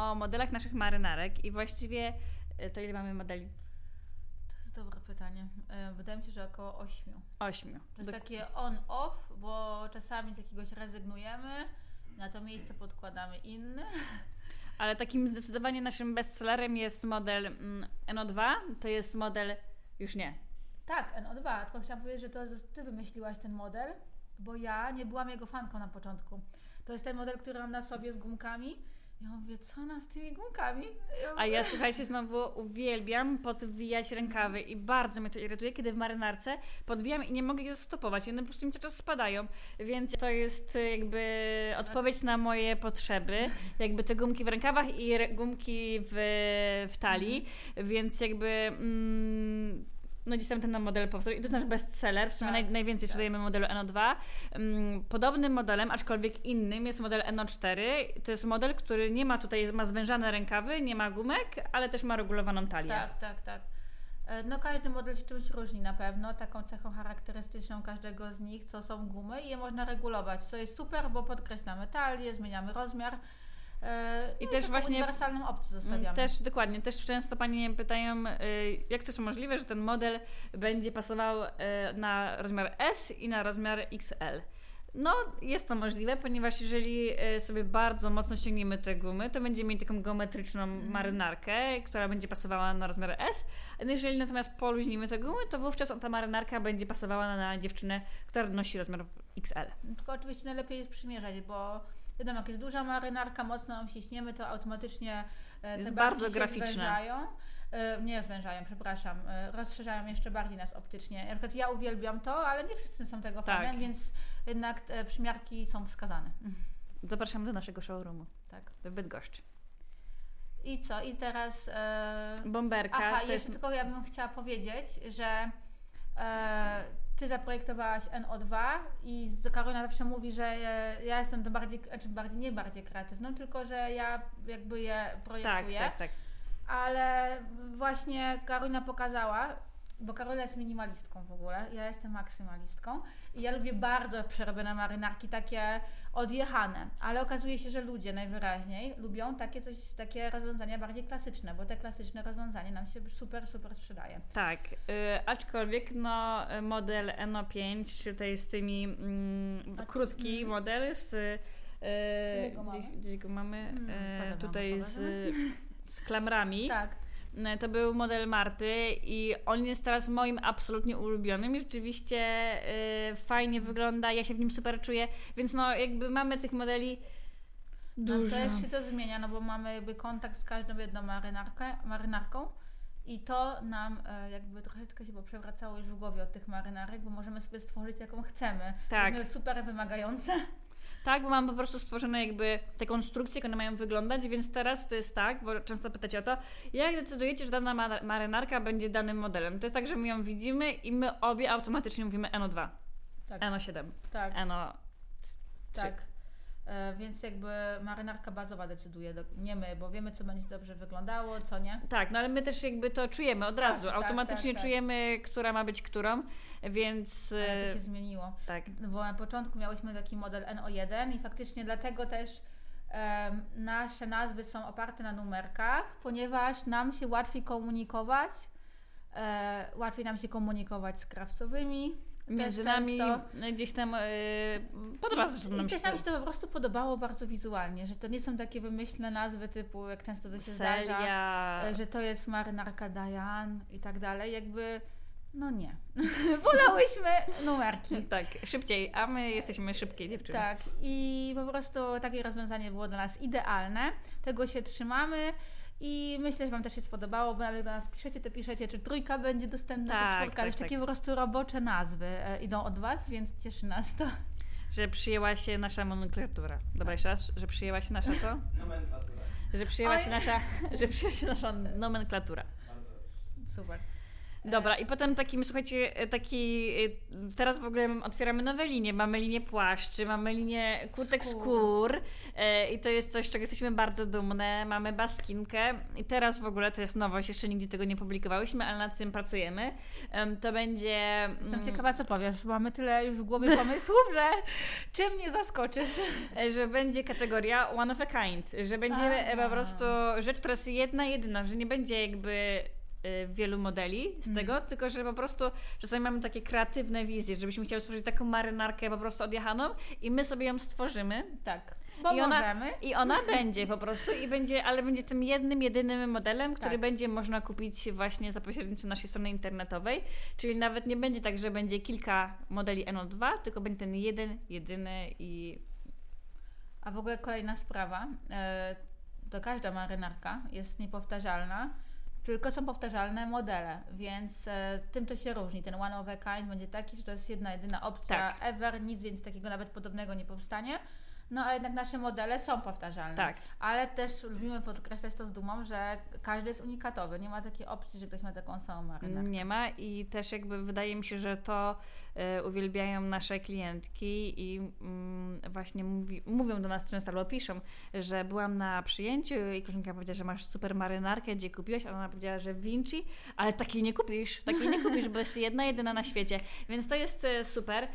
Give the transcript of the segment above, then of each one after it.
o modelach naszych marynarek i właściwie e, to ile mamy modeli? To jest dobre pytanie. E, Wydaje mi się, że około ośmiu. Ośmiu. To jest takie on-off, bo czasami z jakiegoś rezygnujemy, na to miejsce podkładamy inny. Ale takim zdecydowanie naszym bestsellerem jest model mm, NO2. To jest model, już nie. Tak, NO2, tylko chciałam powiedzieć, że to ty wymyśliłaś ten model, bo ja nie byłam jego fanką na początku. To jest ten model, który mam na sobie z gumkami. Ja mówię, co ona z tymi gumkami? Ja A ja słuchajcie, znowu uwielbiam podwijać rękawy i bardzo mnie to irytuje, kiedy w marynarce podwijam i nie mogę je zastopować. One po prostu mi cały czas spadają, więc to jest e, jakby odpowiedź na moje potrzeby. Jakby te gumki w rękawach i gumki w, w talii, więc jakby... Mm, no gdzieś tam ten model powstał i to jest nasz bestseller, w sumie Tak, naj, najwięcej tak. sprzedajemy modelu NO2. Mm, Podobnym modelem, aczkolwiek innym jest model NO4. To jest model, który nie ma tutaj, ma zwężane rękawy, nie ma gumek, ale też ma regulowaną talię. Tak, tak, tak. E, No każdy model się czymś różni na pewno, taką cechą charakterystyczną każdego z nich, co są gumy i je można regulować, co jest super, bo podkreślamy talię, zmieniamy rozmiar. E, I no też właśnie- uniwersalną opcję Mm, zostawiamy. Też dokładnie, też często Panie pytają, y, jak to jest możliwe, że ten model będzie pasował y, na rozmiar S i na rozmiar XL. No, jest to możliwe, ponieważ jeżeli y, sobie bardzo mocno ściągniemy te gumy, to będziemy mieli taką geometryczną Mhm. marynarkę, która będzie pasowała na rozmiar S. A jeżeli natomiast poluźnimy te gumy, to wówczas ta marynarka będzie pasowała na, na dziewczynę, która nosi rozmiar XL. Tylko oczywiście najlepiej jest przymierzać, bo wiadomo, jak jest duża marynarka, mocno ją ściśniemy, to automatycznie e, te Jest bardzo graficzne. Zwężają. E, Nie zwężają, przepraszam. e, Rozszerzają jeszcze bardziej nas optycznie. Na przykład ja uwielbiam to, ale nie wszyscy są tego Tak. fanem, więc jednak przymiarki są wskazane. Zapraszam do naszego showroomu Tak. w Bydgoszczy. I co? I teraz... E... Bomberka Aha, to jeszcze jest... tylko ja bym chciała powiedzieć, że e, Ty zaprojektowałaś NO2 i Karolina zawsze mówi, że ja jestem to bardziej, znaczy bardziej, nie bardziej kreatywną, tylko że ja jakby je Tak, projektuję. tak, tak. Ale właśnie Karolina pokazała, bo Karolina jest minimalistką w ogóle, ja jestem maksymalistką i ja lubię bardzo przerobione marynarki, takie odjechane, ale okazuje się, że ludzie najwyraźniej lubią takie coś, takie rozwiązania bardziej klasyczne, bo te klasyczne rozwiązanie nam się super, super sprzedaje. Tak, y, aczkolwiek no, model NO5, czyli tutaj z tymi mm, krótki mm. model z y, Ile go mamy? gdzieś, gdzieś go mamy Mm, y, potem wam tutaj z, z klamrami. Tak, Y, To był model Marty i on jest teraz moim absolutnie ulubionym i rzeczywiście y, fajnie wygląda, ja się w nim super czuję, więc no jakby mamy tych modeli no dużo. też się to zmienia, no bo mamy jakby kontakt z każdą jedną marynarkę, marynarką i to nam e, jakby troszeczkę się poprzewracało już w głowie od tych marynarek, bo możemy sobie stworzyć jaką chcemy. Tak. Super wymagające. Tak, bo mam po prostu stworzone jakby te konstrukcje, jak one mają wyglądać, więc teraz to jest tak, bo często pytacie o to, jak decydujecie, że dana mar- marynarka będzie danym modelem? To jest tak, że my ją widzimy i my obie automatycznie mówimy NO2, Tak, NO7, tak, NO... tak. E, więc jakby marynarka bazowa decyduje, nie my, bo wiemy, co będzie dobrze wyglądało, co nie. Tak, no ale my też jakby to czujemy od Tak, razu, tak, automatycznie tak, tak. czujemy, która ma być którą, więc... Ale to e, się zmieniło. Tak, bo na początku miałyśmy taki model NO1 i faktycznie dlatego też em, nasze nazwy są oparte na numerkach, ponieważ nam się łatwiej komunikować, e, łatwiej nam się komunikować z krawcowymi. Między nami często. gdzieś tam e, podoba I, się I też nam się to po prostu podobało bardzo wizualnie, że to nie są takie wymyślne nazwy typu, jak często to się zdarza, Celia... e, że to jest marynarka Diane i tak dalej, jakby no nie. Wolałyśmy numerki. Tak, szybciej, a my jesteśmy szybkie dziewczyny. Tak, i po prostu takie rozwiązanie było dla nas idealne. Tego się trzymamy i myślę, że Wam też się spodobało, bo nawet do nas piszecie, to piszecie, czy trójka będzie dostępna, Tak, czy czwórka, ale tak, już tak. takie po prostu robocze nazwy e, idą od Was, więc cieszy nas to. Że przyjęła się nasza nomenklatura. Dobra, jeszcze raz, że przyjęła się nasza co? Nomenklatura. Że przyjęła Oj. się nasza, że przyjęła się nasza nomenklatura. Super. Dobra, i potem takim, słuchajcie, e, taki, e, teraz w ogóle otwieramy nowe linie. Mamy linię płaszczy, mamy linię kurtek skór, skór e, i to jest coś, z czego jesteśmy bardzo dumne. Mamy baskinkę i teraz w ogóle to jest nowość, jeszcze nigdzie tego nie publikowałyśmy, ale nad tym pracujemy. To będzie... Jestem mm, ciekawa, co powiesz, mamy tyle już w głowie pomysłów, że czym mnie zaskoczysz? Że będzie kategoria one of a kind, że będzie a, po prostu rzecz, która jest jedna, jedyna, że nie będzie jakby wielu modeli z mm. tego, tylko że po prostu czasami mamy takie kreatywne wizje, żebyśmy chcieli stworzyć taką marynarkę po prostu odjechaną i my sobie ją stworzymy. Tak. Bo I ona, możemy. I ona będzie po prostu, i będzie, ale będzie tym jednym, jedynym modelem, który tak. będzie można kupić właśnie za pośrednictwem naszej strony internetowej. Czyli nawet nie będzie tak, że będzie kilka modeli NO2, tylko będzie ten jeden, jedyny i. A w ogóle kolejna sprawa. E, to każda marynarka jest niepowtarzalna tylko są powtarzalne modele, więc e, tym to się różni. Ten one of a kind będzie taki, że to jest jedna, jedyna opcja tak. ever, nic więc takiego nawet podobnego nie powstanie. No a jednak nasze modele są powtarzalne. Tak. Ale też lubimy podkreślać to z dumą, że każdy jest unikatowy. Nie ma takiej opcji, że ktoś ma taką samą marynarkę. Nie ma i też jakby wydaje mi się, że to y, uwielbiają nasze klientki i y, właśnie mówi, mówią do nas często albo piszą, że byłam na przyjęciu i koleżanka powiedziała, że masz super marynarkę, gdzie kupiłaś, a ona powiedziała, że Vinci, ale takiej nie kupisz, takiej nie kupisz, bo jest jedna, jedyna na świecie. Więc to jest y, super, y,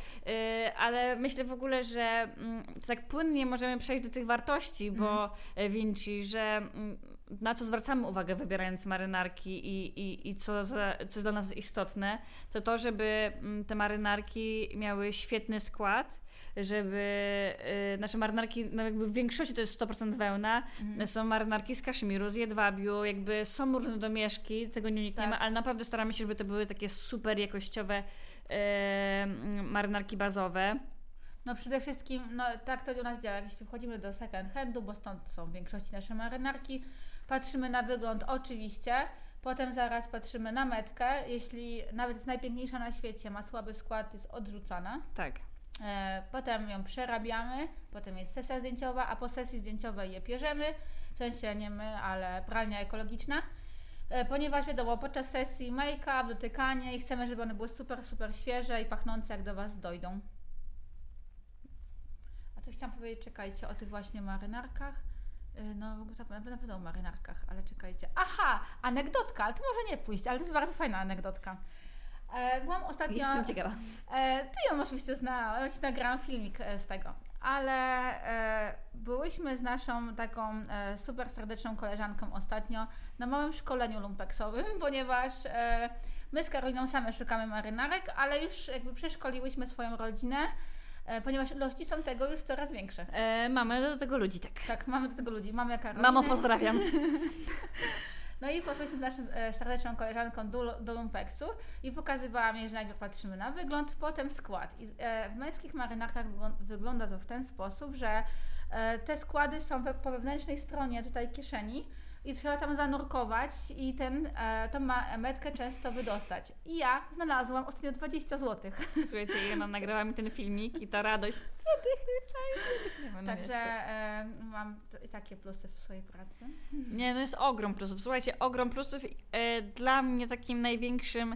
ale myślę w ogóle, że mm, tak płynnie płynnie możemy przejść do tych wartości, bo mm. Vinci, że mm, na co zwracamy uwagę wybierając marynarki i, i, i co, za, co jest dla nas istotne, to to, żeby mm, te marynarki miały świetny skład, żeby y, nasze marynarki, no jakby w większości to jest 100% wełna, mm. są marynarki z kaszmiru, z jedwabiu, jakby są różne domieszki, tego nie unikniemy, tak. ale naprawdę staramy się, żeby to były takie super jakościowe y, marynarki bazowe. No przede wszystkim, no tak to u nas działa. Jeśli wchodzimy do second handu, bo stąd są w większości nasze marynarki, patrzymy na wygląd oczywiście, potem zaraz patrzymy na metkę. Jeśli nawet jest najpiękniejsza na świecie, ma słaby skład, jest odrzucana. Tak. E, potem ją przerabiamy, potem jest sesja zdjęciowa, a po sesji zdjęciowej je pierzemy. W sensie nie my, ale pralnia ekologiczna. E, ponieważ wiadomo, podczas sesji make-up, dotykanie i chcemy, żeby one były super, super świeże i pachnące, jak do Was dojdą chciałam powiedzieć, czekajcie, o tych właśnie marynarkach. Y, no, na pewno o marynarkach, ale czekajcie. Aha, anegdotka, ale to może nie pójść, ale to jest bardzo fajna anegdotka. E, byłam ostatnio... Jestem ciekawa. E, ty ją oczywiście znałaś, nagrałam filmik e, z tego, ale byłyśmy z naszą taką super serdeczną koleżanką ostatnio na małym szkoleniu lumpeksowym, ponieważ my z Karoliną same szukamy marynarek, ale już jakby przeszkoliłyśmy swoją rodzinę ponieważ ilości są tego już coraz większe. E, mamy do tego ludzi, tak. Tak, mamy do tego ludzi. Mamy Karolinę. Mamo, pozdrawiam. No i poszłyśmy z naszą e, serdeczną koleżanką do, do lumpeksu i pokazywałam jej, że najpierw patrzymy na wygląd, potem skład. I e, w męskich marynarkach wygląda to w ten sposób, że e, te składy są we, po wewnętrznej stronie tutaj kieszeni, i trzeba tam zanurkować i ten, e, tą metkę często wydostać. I ja znalazłam ostatnio 20 zł. Słuchajcie, ja nam nagrała mi ten filmik i ta radość. No Także e, mam takie plusy w swojej pracy. Nie, no jest ogrom plusów. Słuchajcie, ogrom plusów. E, dla mnie takim największym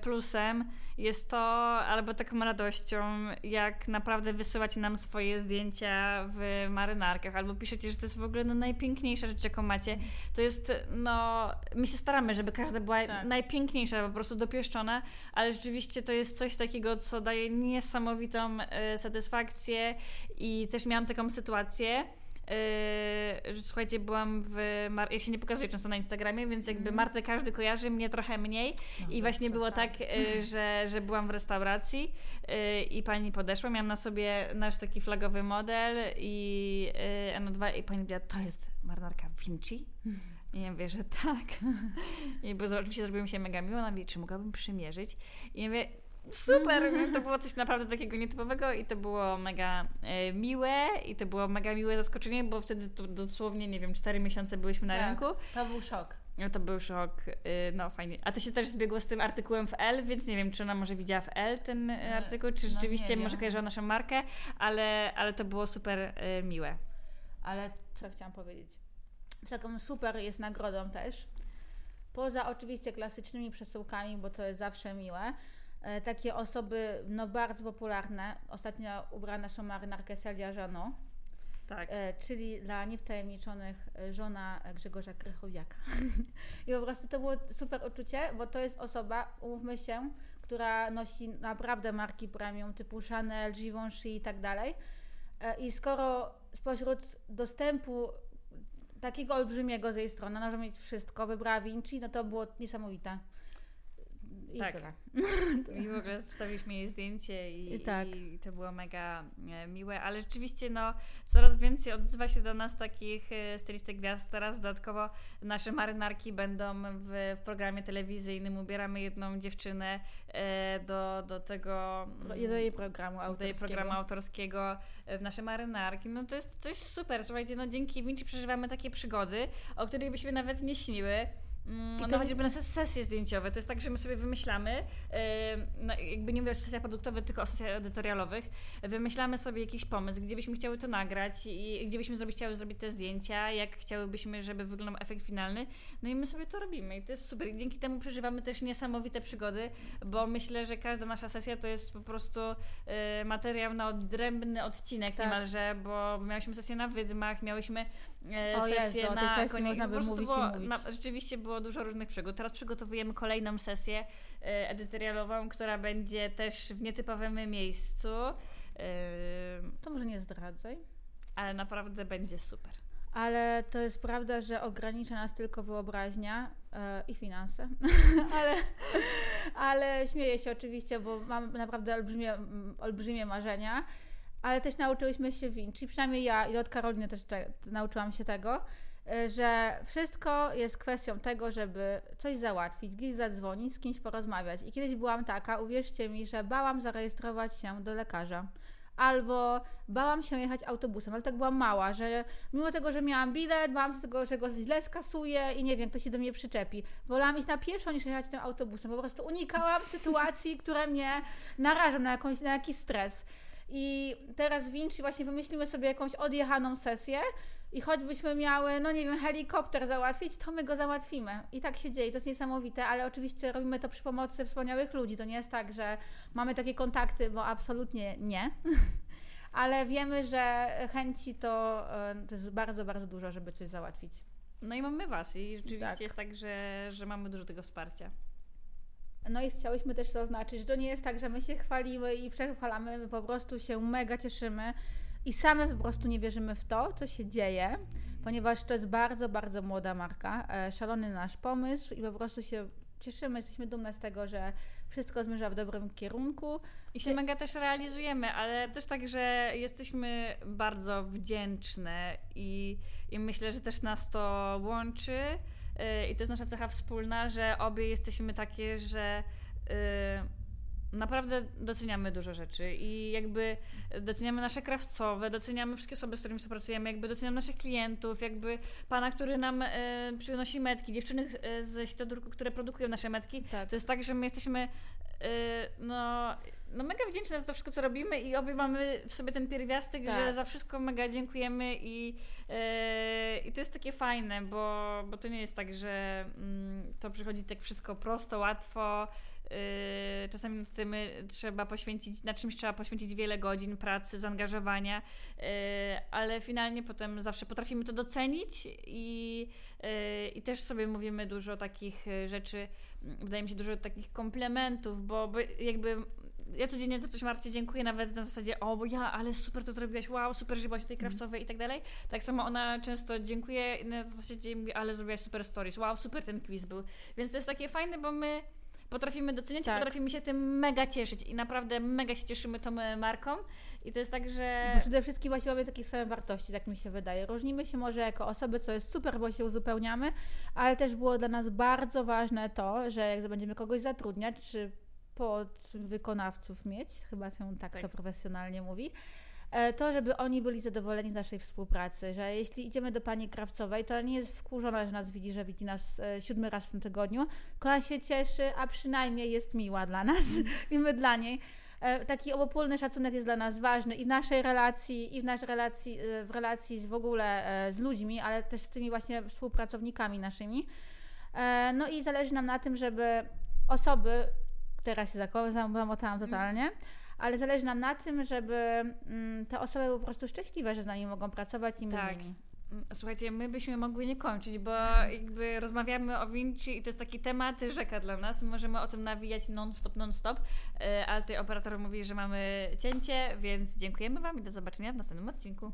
plusem jest to, albo taką radością, jak naprawdę wysyłacie nam swoje zdjęcia w marynarkach, albo piszecie, że to jest w ogóle no, najpiękniejsza rzecz, jaką macie. To jest, no, my się staramy, żeby każda była tak. najpiękniejsza, po prostu dopieszczona, ale rzeczywiście to jest coś takiego, co daje niesamowitą e, satysfakcję i też miałam taką sytuację, że słuchajcie, byłam w. Mar- ja się nie pokazuję często na Instagramie, więc jakby mm. Martę każdy kojarzy, mnie trochę mniej. No, I właśnie było tak, yy, że, że byłam w restauracji yy, i pani podeszła, miałam na sobie nasz taki flagowy model i yy, NO2 i pani powiedziała, to jest marynarka Vinci. I ja mówię, że tak. I bo oczywiście zrobiło mi się mega miło. Ona mówi, czy mogłabym przymierzyć? I ja mówię, super, to było coś naprawdę takiego nietypowego i to było mega e, miłe i to było mega miłe zaskoczenie, bo wtedy to dosłownie, nie wiem, 4 miesiące byliśmy na tak, rynku. To był szok. No to był szok, y, no fajnie. A to się też zbiegło z tym artykułem w L, więc nie wiem, czy ona może widziała w L ten e, artykuł, czy no rzeczywiście może kojarzyła naszą markę, ale, ale to było super y, miłe. Ale co chciałam powiedzieć? Taką super jest nagrodą też poza oczywiście klasycznymi przesyłkami, bo to jest zawsze miłe, e, takie osoby no bardzo popularne. Ostatnio ubrała naszą marynarkę Celia Żano, Tak. e, czyli dla niewtajemniczonych e, żona Grzegorza Krychowiaka. I po prostu to było super uczucie, bo to jest osoba, umówmy się, która nosi naprawdę marki premium typu Chanel, Givenchy i tak dalej. E, I skoro spośród dostępu takiego olbrzymiego z jej strony, ona może mieć wszystko, wybrała Vinci, no to było niesamowite. I Tak. tyle. I w ogóle zostawiliśmy jej zdjęcie i, tak. i to było mega e, miłe, ale rzeczywiście no, coraz więcej odzywa się do nas takich e, stylistek gwiazd. Teraz dodatkowo nasze marynarki będą w, w programie telewizyjnym. Ubieramy jedną dziewczynę e, do, do tego... Do jej programu do jej autorskiego. programu autorskiego w nasze marynarki. No to jest coś super. Słuchajcie, no dzięki Vinci przeżywamy takie przygody, o których byśmy nawet nie śniły. Mm, I No to- chociażby nasze sesje zdjęciowe. To jest tak, że my sobie wymyślamy, no, jakby nie mówię o sesjach produktowych, tylko o sesjach edytorialowych. Wymyślamy sobie jakiś pomysł, gdzie byśmy chciały to nagrać i gdzie byśmy zrobić, chciały zrobić te zdjęcia, jak chciałybyśmy, żeby wyglądał efekt finalny. No i my sobie to robimy i to jest super. I dzięki temu przeżywamy też niesamowite przygody, bo myślę, że każda nasza sesja to jest po prostu e, materiał na odrębny odcinek Tak. niemalże, bo miałyśmy sesję na wydmach, miałyśmy O sesję Jezu, na sesji konie. można by mówić było, mówić. na- rzeczywiście było dużo różnych przygód. Teraz przygotowujemy kolejną sesję e, edytorialową, która będzie też w nietypowym miejscu, e, To może nie zdradzaj. ale naprawdę będzie super. Ale to jest prawda, że ogranicza nas tylko wyobraźnia e, i finanse. ale, ale śmieję się oczywiście, bo mam naprawdę olbrzymie, olbrzymie marzenia. Ale też nauczyłyśmy się Vinci, przynajmniej ja i od Karoliny też te, nauczyłam się tego, e, że wszystko jest kwestią tego, żeby coś załatwić, gdzieś zadzwonić, z kimś porozmawiać. I kiedyś byłam taka, uwierzcie mi, że bałam zarejestrować się do lekarza. Albo bałam się jechać autobusem, ale tak byłam mała, że mimo tego, że miałam bilet, bałam się tego, że go źle skasuję i nie wiem, kto się do mnie przyczepi. Wolałam iść na pieszo niż jechać tym autobusem. Po prostu unikałam sytuacji, które mnie narażą na, jakąś, na jakiś stres. I teraz w Vinci właśnie wymyślimy sobie jakąś odjechaną sesję i choćbyśmy miały, no nie wiem, helikopter załatwić, to my go załatwimy. I tak się dzieje, to jest niesamowite, ale oczywiście robimy to przy pomocy wspaniałych ludzi. To nie jest tak, że mamy takie kontakty, bo absolutnie nie. Ale wiemy, że chęci to, e, to jest bardzo, bardzo dużo, żeby coś załatwić. No i mamy Was i rzeczywiście Tak. jest tak, że, że mamy dużo tego wsparcia. No i chciałyśmy też zaznaczyć, że to nie jest tak, że my się chwalimy i przechwalamy, my po prostu się mega cieszymy i same po prostu nie wierzymy w to, co się dzieje, ponieważ to jest bardzo, bardzo młoda marka, e, szalony nasz pomysł i po prostu się cieszymy, jesteśmy dumne z tego, że wszystko zmierza w dobrym kierunku. I się Ty- mega też realizujemy, ale też tak, że jesteśmy bardzo wdzięczne i, i myślę, że też nas to łączy i to jest nasza cecha wspólna, że obie jesteśmy takie, że yy, naprawdę doceniamy dużo rzeczy i jakby doceniamy nasze krawcowe, doceniamy wszystkie osoby, z którymi współpracujemy, jakby doceniamy naszych klientów, jakby pana, który nam yy, przynosi metki, dziewczyny yy, z Światodruku, które produkują nasze metki, Tak. to jest tak, że my jesteśmy yy, no, no mega wdzięczne za to wszystko, co robimy i obie mamy w sobie ten pierwiastek, Tak. że za wszystko mega dziękujemy i, yy, i to jest takie fajne, bo, bo to nie jest tak, że mm, to przychodzi tak wszystko prosto, łatwo. Yy, czasami nad tym trzeba poświęcić, na czymś trzeba poświęcić wiele godzin pracy, zaangażowania, yy, ale finalnie potem zawsze potrafimy to docenić i, yy, i też sobie mówimy dużo takich y, rzeczy, wydaje mi się dużo takich komplementów, bo, bo jakby ja codziennie za coś Marcie dziękuję, nawet na zasadzie, o, bo ja, ale super to zrobiłaś, wow, super, że byłaś tutaj krawcowej i tak dalej. Tak samo ona często dziękuję na zasadzie mówi, ale zrobiłaś super stories, wow, super ten quiz był. Więc to jest takie fajne, bo my potrafimy doceniać Tak. i potrafimy się tym mega cieszyć i naprawdę mega się cieszymy tą marką i to jest tak, że... Bo przede wszystkim właśnie mamy takie same wartości, tak mi się wydaje. Różnimy się może jako osoby, co jest super, bo się uzupełniamy, ale też było dla nas bardzo ważne to, że jak będziemy kogoś zatrudniać, czy podwykonawców mieć, chyba się tak, Tak. to profesjonalnie mówi, to żeby oni byli zadowoleni z naszej współpracy, że jeśli idziemy do pani krawcowej, to nie jest wkurzona, że nas widzi, że widzi nas e, siódmy raz w tym tygodniu, ona się cieszy, a przynajmniej jest miła dla nas i my dla niej. E, Taki obopólny szacunek jest dla nas ważny i w naszej relacji, i w naszej relacji, e, w relacji z w ogóle e, z ludźmi, ale też z tymi właśnie współpracownikami naszymi. E, no i zależy nam na tym, żeby osoby, teraz się zamotałam totalnie, ale zależy nam na tym, żeby mm, te osoby były po prostu szczęśliwe, że z nami mogą pracować i my Tak. z nimi. Mm, Słuchajcie, my byśmy mogły nie kończyć, bo jakby rozmawiamy o Vinci i to jest taki temat rzeka dla nas. Możemy o tym nawijać non-stop, non-stop, e, ale tutaj operator mówi, że mamy cięcie, więc dziękujemy Wam i do zobaczenia w następnym odcinku.